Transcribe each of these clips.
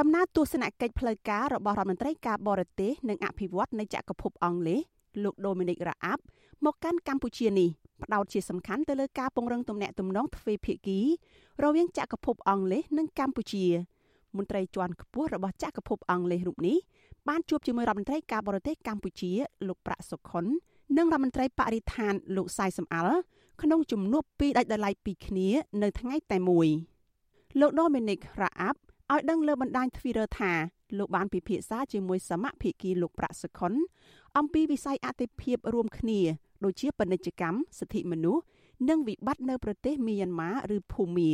ដំណើរទស្សនកិច្ចផ្លូវការរបស់រដ្ឋមន្ត្រីការបរទេសនិងអភិវឌ្ឍនៃចក្រភពអង់គ្លេសលោក Dominic Raab មកកាន់កម្ពុជានេះផ្ដោតជាសំខាន់ទៅលើការពង្រឹងទំនាក់ទំនងទ្វេភាគីរវាងចក្រភពអង់គ្លេសនិងកម្ពុជា មន្ត្រីជាន់ខ្ពស់របស់ចក្រភពអង់គ្លេសរូបនេះបានជួបជាមួយរដ្ឋមន្ត្រីការបរទេសកម្ពុជា លោកប្រាក់សុខុននិងរដ្ឋមន្ត្រីបរិស្ថានលោកសៃសំអាល់ក្នុងជំនួបពីរដាច់ដោយឡែកពីគ្នា នៅថ្ងៃតែមួយលោក Dominic Raab ឲ្យដឹងលើបណ្ដាញ Twitter ថាលោកបានពិភាក្សាជាមួយសមភាគីលោកប្រាក់សុខុនអំពីវិស័យអតិភិបរួមគ្នាដូចជាពាណិជ្ជកម្មសិទ្ធិមនុស្សនិងវិបត្តិនៅប្រទេសមីយ៉ាន់ម៉ាឬភូមា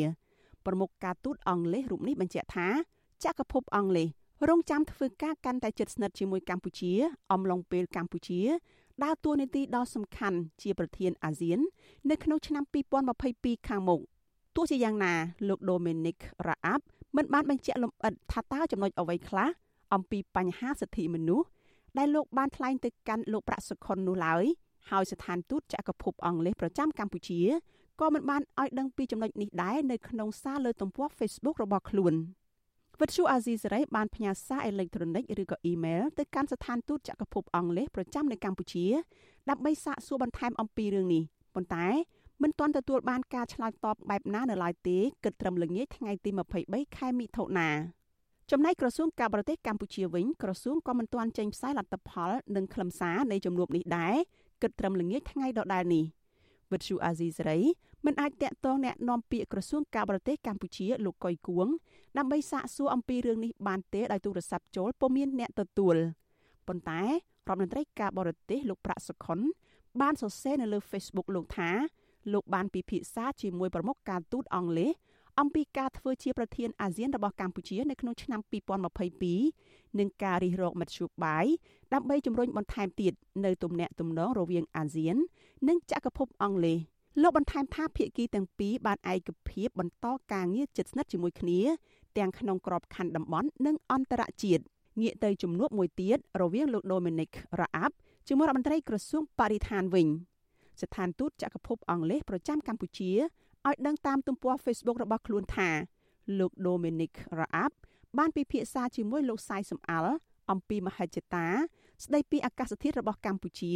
ប្រមុខការទូតអង់គ្លេសរូបនេះបញ្ជាក់ថាចក្រភពអង់គ្លេសរងចាំធ្វើការកាន់តែជិតស្និទ្ធជាមួយកម្ពុជា អំឡុងពេលកម្ពុជាដើរតួនាទីដ៏សំខាន់ជាប្រធានអាស៊ាន នៅក្នុងឆ្នាំ2022ខាងមុខទោះជាយ៉ាងណាលោក Dominic Raab មិនបានបញ្ជាក់លម្អិតថាតើចំណុចអ្វីខ្លះអំពីបញ្ហាសិទ្ធិមនុស្សដែលលោកបានថ្លែងទៅកាន់លោកប្រាក់សុខុននោះឡើយហើយស្ថានទូតចក្រភពអង់គ្លេសប្រចាំកម្ពុជាក៏មិនបានឲ្យដឹងពីចំណុចនេះដែរនៅក្នុងសារលើទំព័រ Facebook របស់ខ្លួនវិទ្យុអាស៊ីសេរីបានផ្ញើសារអេឡិចត្រូនិកឬក៏អ៊ីមែលទៅកាន់ស្ថានទូតចក្រភពអង់គ្លេសប្រចាំនៅកម្ពុជាដើម្បីសាកសួរបន្ថែមអំពីរឿងនេះប៉ុន្តែ មិនទាន់ទទួលបានការឆ្លើយតបបែបណានៅឡើយទេគិតត្រឹមល្ងាចថ្ងៃទី23ខែមិថុនាចំណែកក្រសួងការបរទេសកម្ពុជាវិញក្រសួងក៏មិនទាន់ចេញផ្សាយលទ្ធផលនិងខ្លឹមសារនៃជំនួបនេះដែរគិតត្រឹមល្ងាចថ្ងៃដដែលនេះវិទ្យុអាស៊ីសេរីមិនអាចតាក់ទងแนะនាំពាក្យក្រសួងការបរទេសកម្ពុជាលោកកុយគួងដើម្បីសាកសួរអំពីរឿងនេះបានទេដោយទូរស័ព្ទចូលពុំមានអ្នកទទួលប៉ុន្តែរដ្ឋមន្ត្រីការបរទេសលោកប្រាក់សុខុនបានសរសេរនៅលើ Facebook លោកថា លោកបានពិភាក្សាជាមួយប្រមុខការទូតអង់គ្លេសអំពីការធ្វើជាប្រធានអាស៊ានរបស់កម្ពុជានៅក្នុងឆ្នាំ2022និងការរិះរកមធ្យោបាយដើម្បីជំរុញបន្ថែមទៀតនៅទំនាក់ទំនងរវាងអាស៊ាន និងចក្រភពអង់គ្លេសលោកបន្ថែមថាភាគីទាំងពីរបានឯកភាពបន្តការងារជិតស្និទ្ធជាមួយគ្នា ទាំងក្នុងក្របខ័ណ្ឌតំបន់និងអន្តរជាតិងាកទៅជំនួបមួយទៀតរវាងលោក Dominic Raab ជាមួយរដ្ឋមន្ត្រីក្រសួងបរិស្ថានវិញ ស្ថានទូតចក្រភពអង់គ្លេសប្រចាំកម្ពុជាឲ្យដឹងតាមទំព័រ Facebook របស់ខ្លួនថា លោក Dominic Raab បានពិភាក្សាជាមួយលោកសាយសំអាល់អំពីមហិច្ឆតាស្ដីពីអាកាសធាតុរបស់កម្ពុជា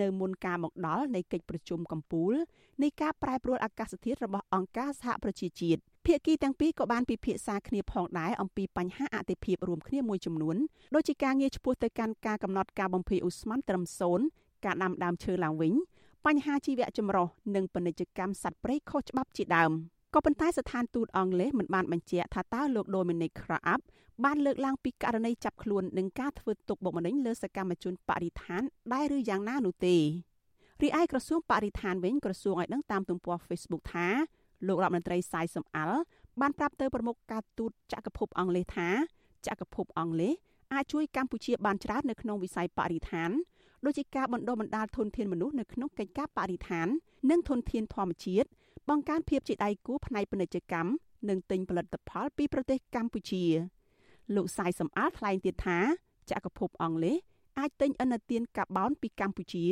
នៅមុនការមកដល់នៃកិច្ចប្រជុំកំពូលនៃការប្រែប្រួលអាកាសធាតុរបស់អង្គការសហប្រជាជាតិភាគីទាំងពីរក៏បានពិភាក្សាគ្នាផងដែរអំពីបញ្ហាអតិភិបរួមគ្នាមួយចំនួនដូចជាការងារឆ្ពោះទៅកាន់ការកំណត់ការបំភាយឧស្ម័នត្រឹមសូន្យការដាំដើមឈើឡើងវិញ បញ្ហាជីវៈចម្រុះនិងពាណិជ្ជកម្មសត្វព្រៃខុសច្បាប់ជាដើមក៏ប៉ុន្តែស្ថានទូតអង់គ្លេសមិនបានបញ្ជាក់ថាតើលោក Dominic Raab បានលើកឡើងពីករណីចាប់ខ្លួននិងការធ្វើទុកបុកម្នេញលើសកម្មជនបរិស្ថានដែរឬយ៉ាងណានោះទេរីឯក្រសួងបរិស្ថានវិញក្រសួងឲ្យដឹងតាមទំព័រ Facebook ថាលោករដ្ឋមន្ត្រីសាយសំអាល់បានប្រាប់ទៅប្រមុខការទូតចក្រភពអង់គ្លេសថាចក្រភពអង់គ្លេសអាចជួយកម្ពុជាបានច្រើននៅក្នុងវិស័យបរិស្ថាន ដូចជាការបណ្ដុះបណ្ដាលធនធានមនុស្សនៅក្នុងកិច្ចការបរិស្ថាន និងធនធានធម្មជាតិបង្កើនភាពជាដៃគូផ្នែកពាណិជ្ជកម្មនិងទិញផលិតផលពីប្រទេសកម្ពុជាលោកសាយសំអាតថ្លែងទៀតថាចក្រភពអង់គ្លេសអាចទិញឥណទានកាបូនពីកម្ពុជា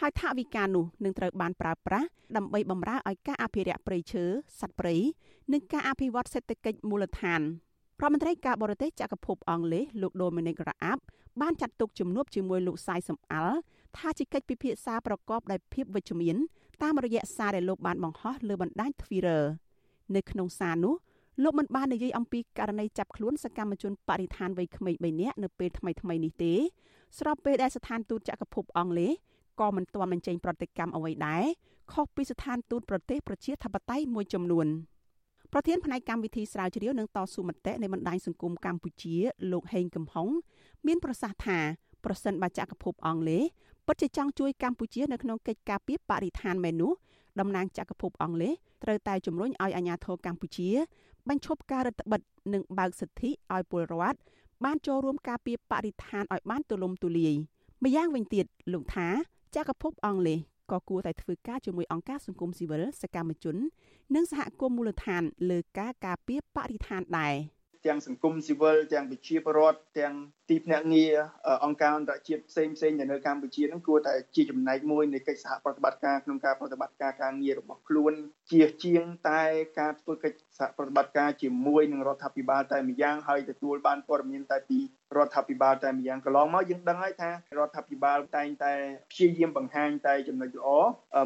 ហើយថវិកានោះនឹងត្រូវបានប្រើប្រាស់ដើម្បីបម្រើឲ្យការអភិរក្សព្រៃឈើសត្វព្រៃនិងការអភិវឌ្ឍសេដ្ឋកិច្ចមូលដ្ឋាន រដ្ឋមន្ត្រីការបរទេសចក្រភពអង់គ្លេសលោក Dominic Raab បានចាត់ទុកជំនួបជាមួយលោកសាយសំអាល់ថាជាកិច្ចពិភាក្សាប្រកបដោយភាពវិជ្ជមានតាមរយៈសារដែលលោកបានបង្ហោះលើបណ្ដាញ Twitter នៅក្នុងសារនោះលោកមិនបាននិយាយអំពីករណីចាប់ខ្លួនសកម្មជនបរិស្ថានវ័យក្មេង3នាក់នៅពេលថ្មីៗនេះទេ ស្របពេលដែលស្ថានទូតចក្រភពអង់គ្លេសក៏មិនទាន់បញ្ចេញប្រតិកម្មអ្វីដែរខុសពីស្ថានទូតប្រទេសប្រជាធិបតេយ្យមួយចំនួន ប្រធានផ្នែកកម្មវិធីស្រាវជ្រាវនិងតស៊ូមតិនៃបណ្ដាញសង្គមកម្ពុជាលោកហេងកំហុងមានប្រសាសន៍ថាប្រសិនបើចក្រភពអង់គ្លេសពិតជាចង់ជួយកម្ពុជានៅក្នុងកិច្ចការពីបរិស្ថានមែននោះតំណាងចក្រភពអង់គ្លេសត្រូវតែជំរុញឲ្យអាជ្ញាធរកម្ពុជាបញ្ឈប់ការរដ្ឋបិទនិងបើកសិទ្ធិឲ្យពលរដ្ឋបានចូលរួមការពីបរិស្ថានឲ្យបានទូលំទូលាយម្យ៉ាងវិញទៀតលោកថាចក្រភពអង់គ្លេស ក៏គួរតែធ្វើការជាមួយអង្គការសង្គមស៊ីវិលសកម្មជន និងសហគមន៍មូលដ្ឋាន លើការការពារបរិស្ថានដែរទាំងសង្គមស៊ីវិលទាំងប្រជាពលរដ្ឋទាំង ទីភ្នាក់ងារអង្គការអន្តរជាតិផ្សេងផ្សេងនៅនៅកម្ពុជានឹងគួរតែជាចំណែកមួយនៃកិច្ចសហប្រតិបត្តិការក្នុងការប្រតិបត្តិការការងាររបស់ខ្លួនជាជាងតែការធ្វើកិច្ចសហប្រតិបត្តិការជាមួយនឹងរដ្ឋាភិបាលតែម្យ៉ាងហើយទទួលបានព័ត៌មានតែពីរដ្ឋាភិបាលតែម្យ៉ាងកន្លងមកយើងដឹងហើយថារដ្ឋាភិបាលតែងតែព្យាយាមបង្ហាញតែចំណុចល្អ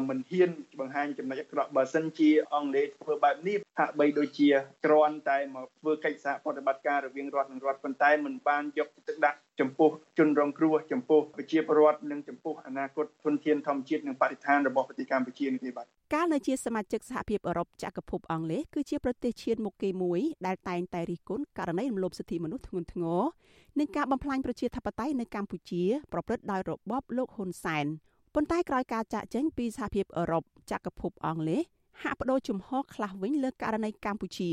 មិនហ៊ានបង្ហាញចំណុចអាក្រក់បើសិនជាអង់គ្លេសធ្វើបែបនេះហាក់បីដូចជាគ្រាន់តែមកធ្វើកិច្ចសហប្រតិបត្តិការរវាងរដ្ឋនិងរដ្ឋប៉ុន្តែមិនបានយកទឹកដាក់ចំពោះជនរងគ្រោះចំពោះប្រជាពលរដ្ឋនិងចំពោះអនាគតធនធានធម្មជាតិនិងបរិស្ថានរបស់ប្រទេសកម្ពុជានេះទេបាទកាលនៅជាសមាជិកសហភាពអឺរ៉ុបចក្រភពអង់គ្លេសគឺជាប្រទេសឈានមុខគេមួយដែលតែងតែរិះគន់ករណីរំលោភសិទ្ធិមនុស្សធ្ងន់ធ្ងរនិងការបំផ្លាញប្រជាធិបតេយ្យនៅកម្ពុជា ប្រព្រឹត្តដោយរបបលោកហ៊ុនសែនប៉ុន្តែក្រោយការចាក់ចេញពីសហភាពអឺរ៉ុបចក្រភពអង់គ្លេសហាក់បដូរជំហរខ្លះវិញលើករណីកម្ពុជា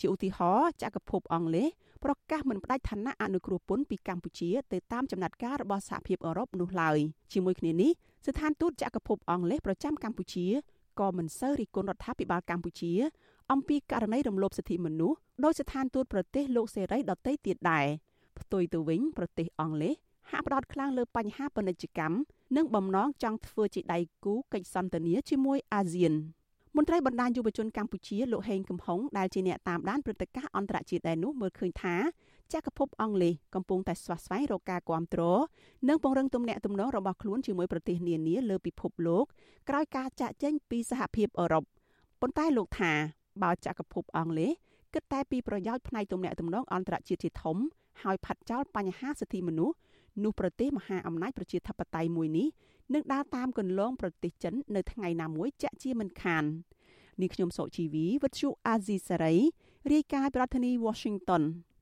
ជាឧទាហរណ៍ចក្រភពអង់គ្លេស ប្រកាសមិនផ្ដាច់ឋានៈអនុគ្រោះពន្ធពីកម្ពុជាទៅតាមចំណាត់ការរបស់សហភាពអឺរ៉ុបនោះឡើយជាមួយគ្នានេះស្ថានទូតចក្រភពអង់គ្លេសប្រចាំកម្ពុជាក៏មិនសូវរិះគន់រដ្ឋាភិបាលកម្ពុជា អំពីករណីរំលោភសិទ្ធិមនុស្សដោយស្ថានទូតប្រទេសលោកសេរីដទៃទៀតដែរផ្ទុយទៅវិញប្រទេសអង់គ្លេសហាក់ផ្ដោតខ្លាំងលើបញ្ហាពាណិជ្ជកម្មនិងបំណងចង់ធ្វើជាដៃគូកិច្ចសន្ទនាជាមួយអាស៊ាន។ មន្ត្រីបណ្ដាញយុវជនកម្ពុជាលោកហេងកំហុងដែលជាអ្នកតាមដានព្រឹត្តិការណ៍អន្តរជាតិដែរនោះមើលឃើញថាចក្រភពអង់គ្លេសកំពុងតែស្វះស្វែងរកការគ្រប់គ្រងនិងពង្រឹងទំនាក់ទំនងរបស់ខ្លួនជាមួយប្រទេសនានាលើពិភពលោកក្រោយការចាក់ចេញពីសហភាពអឺរ៉ុបប៉ុន្តែលោកថាបើចក្រភពអង់គ្លេសគិតតែពីប្រយោជន៍ផ្នែកទំនាក់ទំនងអន្តរជាតិជាធំហើយផាត់ចោលបញ្ហាសិទ្ធិមនុស្ស នោះប្រទេសមហាអំណាចប្រជាធិបតេយ្យមួយនេះនឹងដើរតាមគន្លងប្រទេសចិននៅថ្ងៃណាមួយចាក់ជាមិនខាននាងខ្ញុំសុជីវីវិទ្យុអាស៊ីសេរីរាយការណ៍ប្រធានាធិបតី Washington